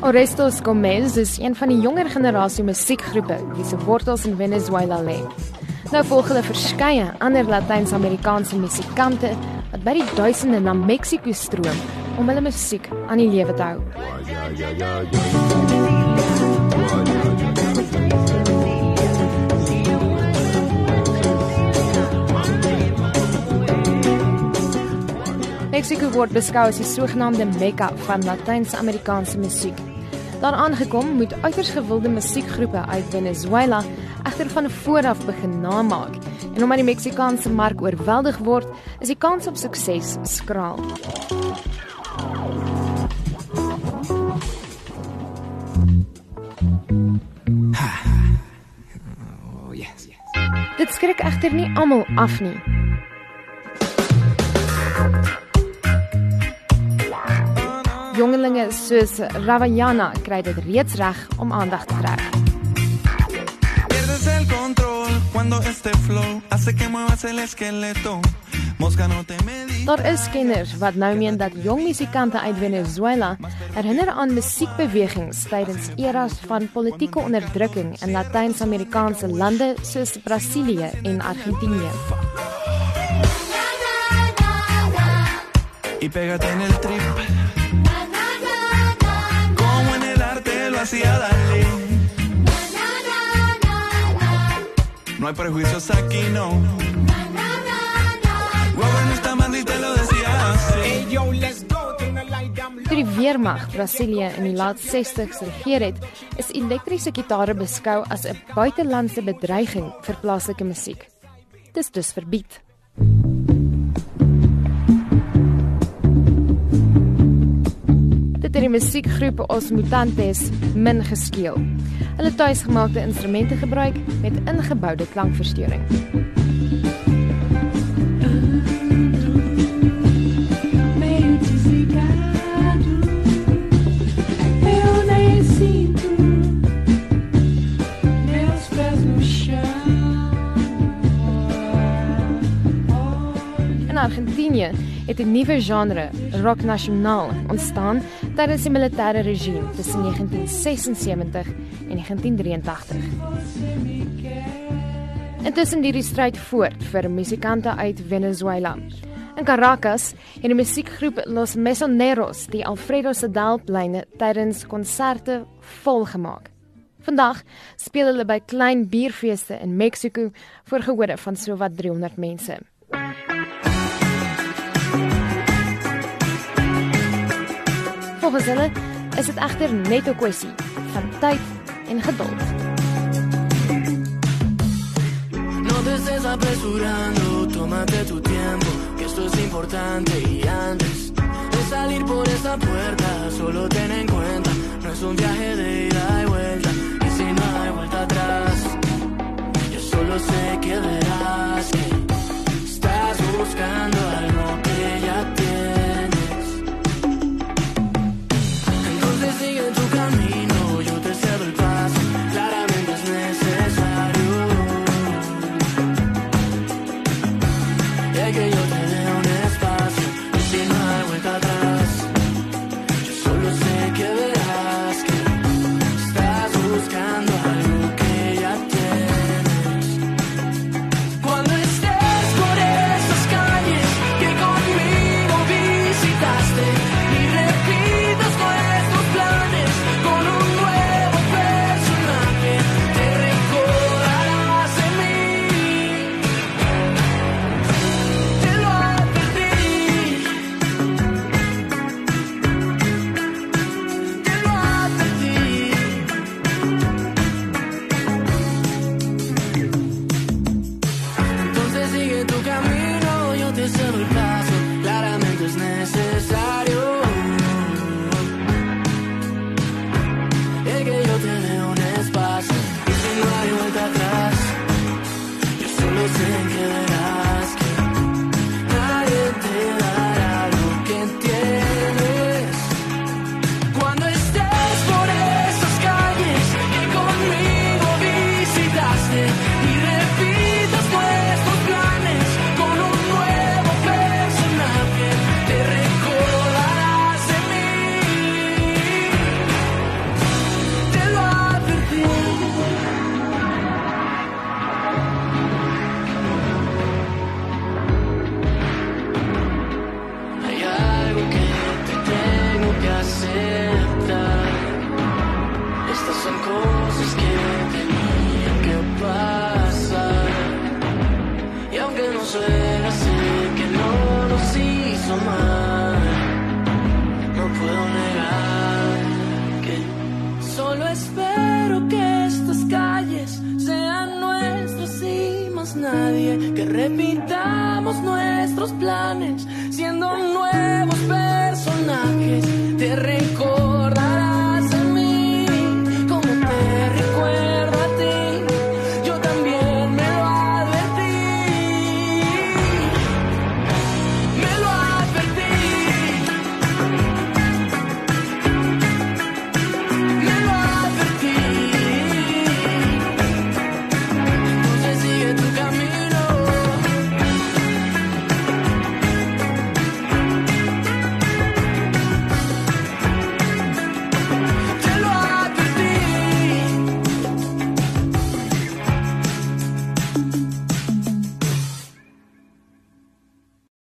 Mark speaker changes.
Speaker 1: Orestos Gomez is een van die jonger generasie musiekgroepe wie se wortels in Venezuela lê. Nou volg hulle verskeie ander Latyns-Amerikaanse musikante wat by die duisende na Mexiko stroom om hulle musiek aan die lewe te hou. Mexiko word beskou as die sogenaamde Mekka van Latyns-Amerikaanse musiek. Daar aangekom moet uiters gewilde musiekgroepe uit Venezuela egter van voor af begin namaak. En omdat die Meksikaanse mark oorweldig word, is die kans op sukses skraal.
Speaker 2: Oh, yes, yes.
Speaker 1: Dit skrik egter nie almal af nie. Jongelinge soos Ravayana kry dit reeds reg om aandag te trek.
Speaker 3: El control cuando este flow hace que muevas el esqueleto. Mosca no te.
Speaker 1: Daar is kenners wat nou meen dat jong musikante uit Venezuela herinner aan musiekbewegings tydens eras van politieke onderdrukking in Latyns-Amerikaanse lande soos Brasilië en Argentinië.
Speaker 3: Y pégate en el trip. Arte lo hacía Dalí. No hay prejuicios aquí, no. Así.
Speaker 2: The light down low.
Speaker 1: Toe die weermag Brasilië in die laat 60s regeer het, is elektriese gitare beskou as 'n buitelandse bedreiging vir plaaslike musiek. Dis dus verbied. die musiekgroepe Os Mutantes min geskeel. Hulle tuisgemaakte instrumente gebruik met ingeboude In Argentinië het 'n nuwe genre, rock nasionaal, ontstaan tydens die militêre regime tussen 1976 en 1983. Intussen duur die stryd voort vir musikante uit Venezuela. In Caracas het die musiekgroep Los Mesoneros die Alfredo Sadal pleine tydens konserte volgemaak. Vandag speel hulle by klein bierfeeste in Mexiko voor gehore van sowat 300 mense. Volgens is dit egter net 'n kwessie van tyd en geduld.
Speaker 4: No te estés apresurando, tómate tu tiempo, que esto es importante y antes de salir por esa puerta, solo ten en cuenta, no es un viaje de ida y vuelta, y si no hay vuelta atrás, yo solo sé que verás que el paso, claramente es necesario. Es que yo te dé un espacio, y si no hay vuelta atrás, yo solo sé que verás No puedo negar que solo espero que estas calles sean nuestras y más nadie. Que repitamos nuestros planes siendo nuevos personajes. Te recuerdo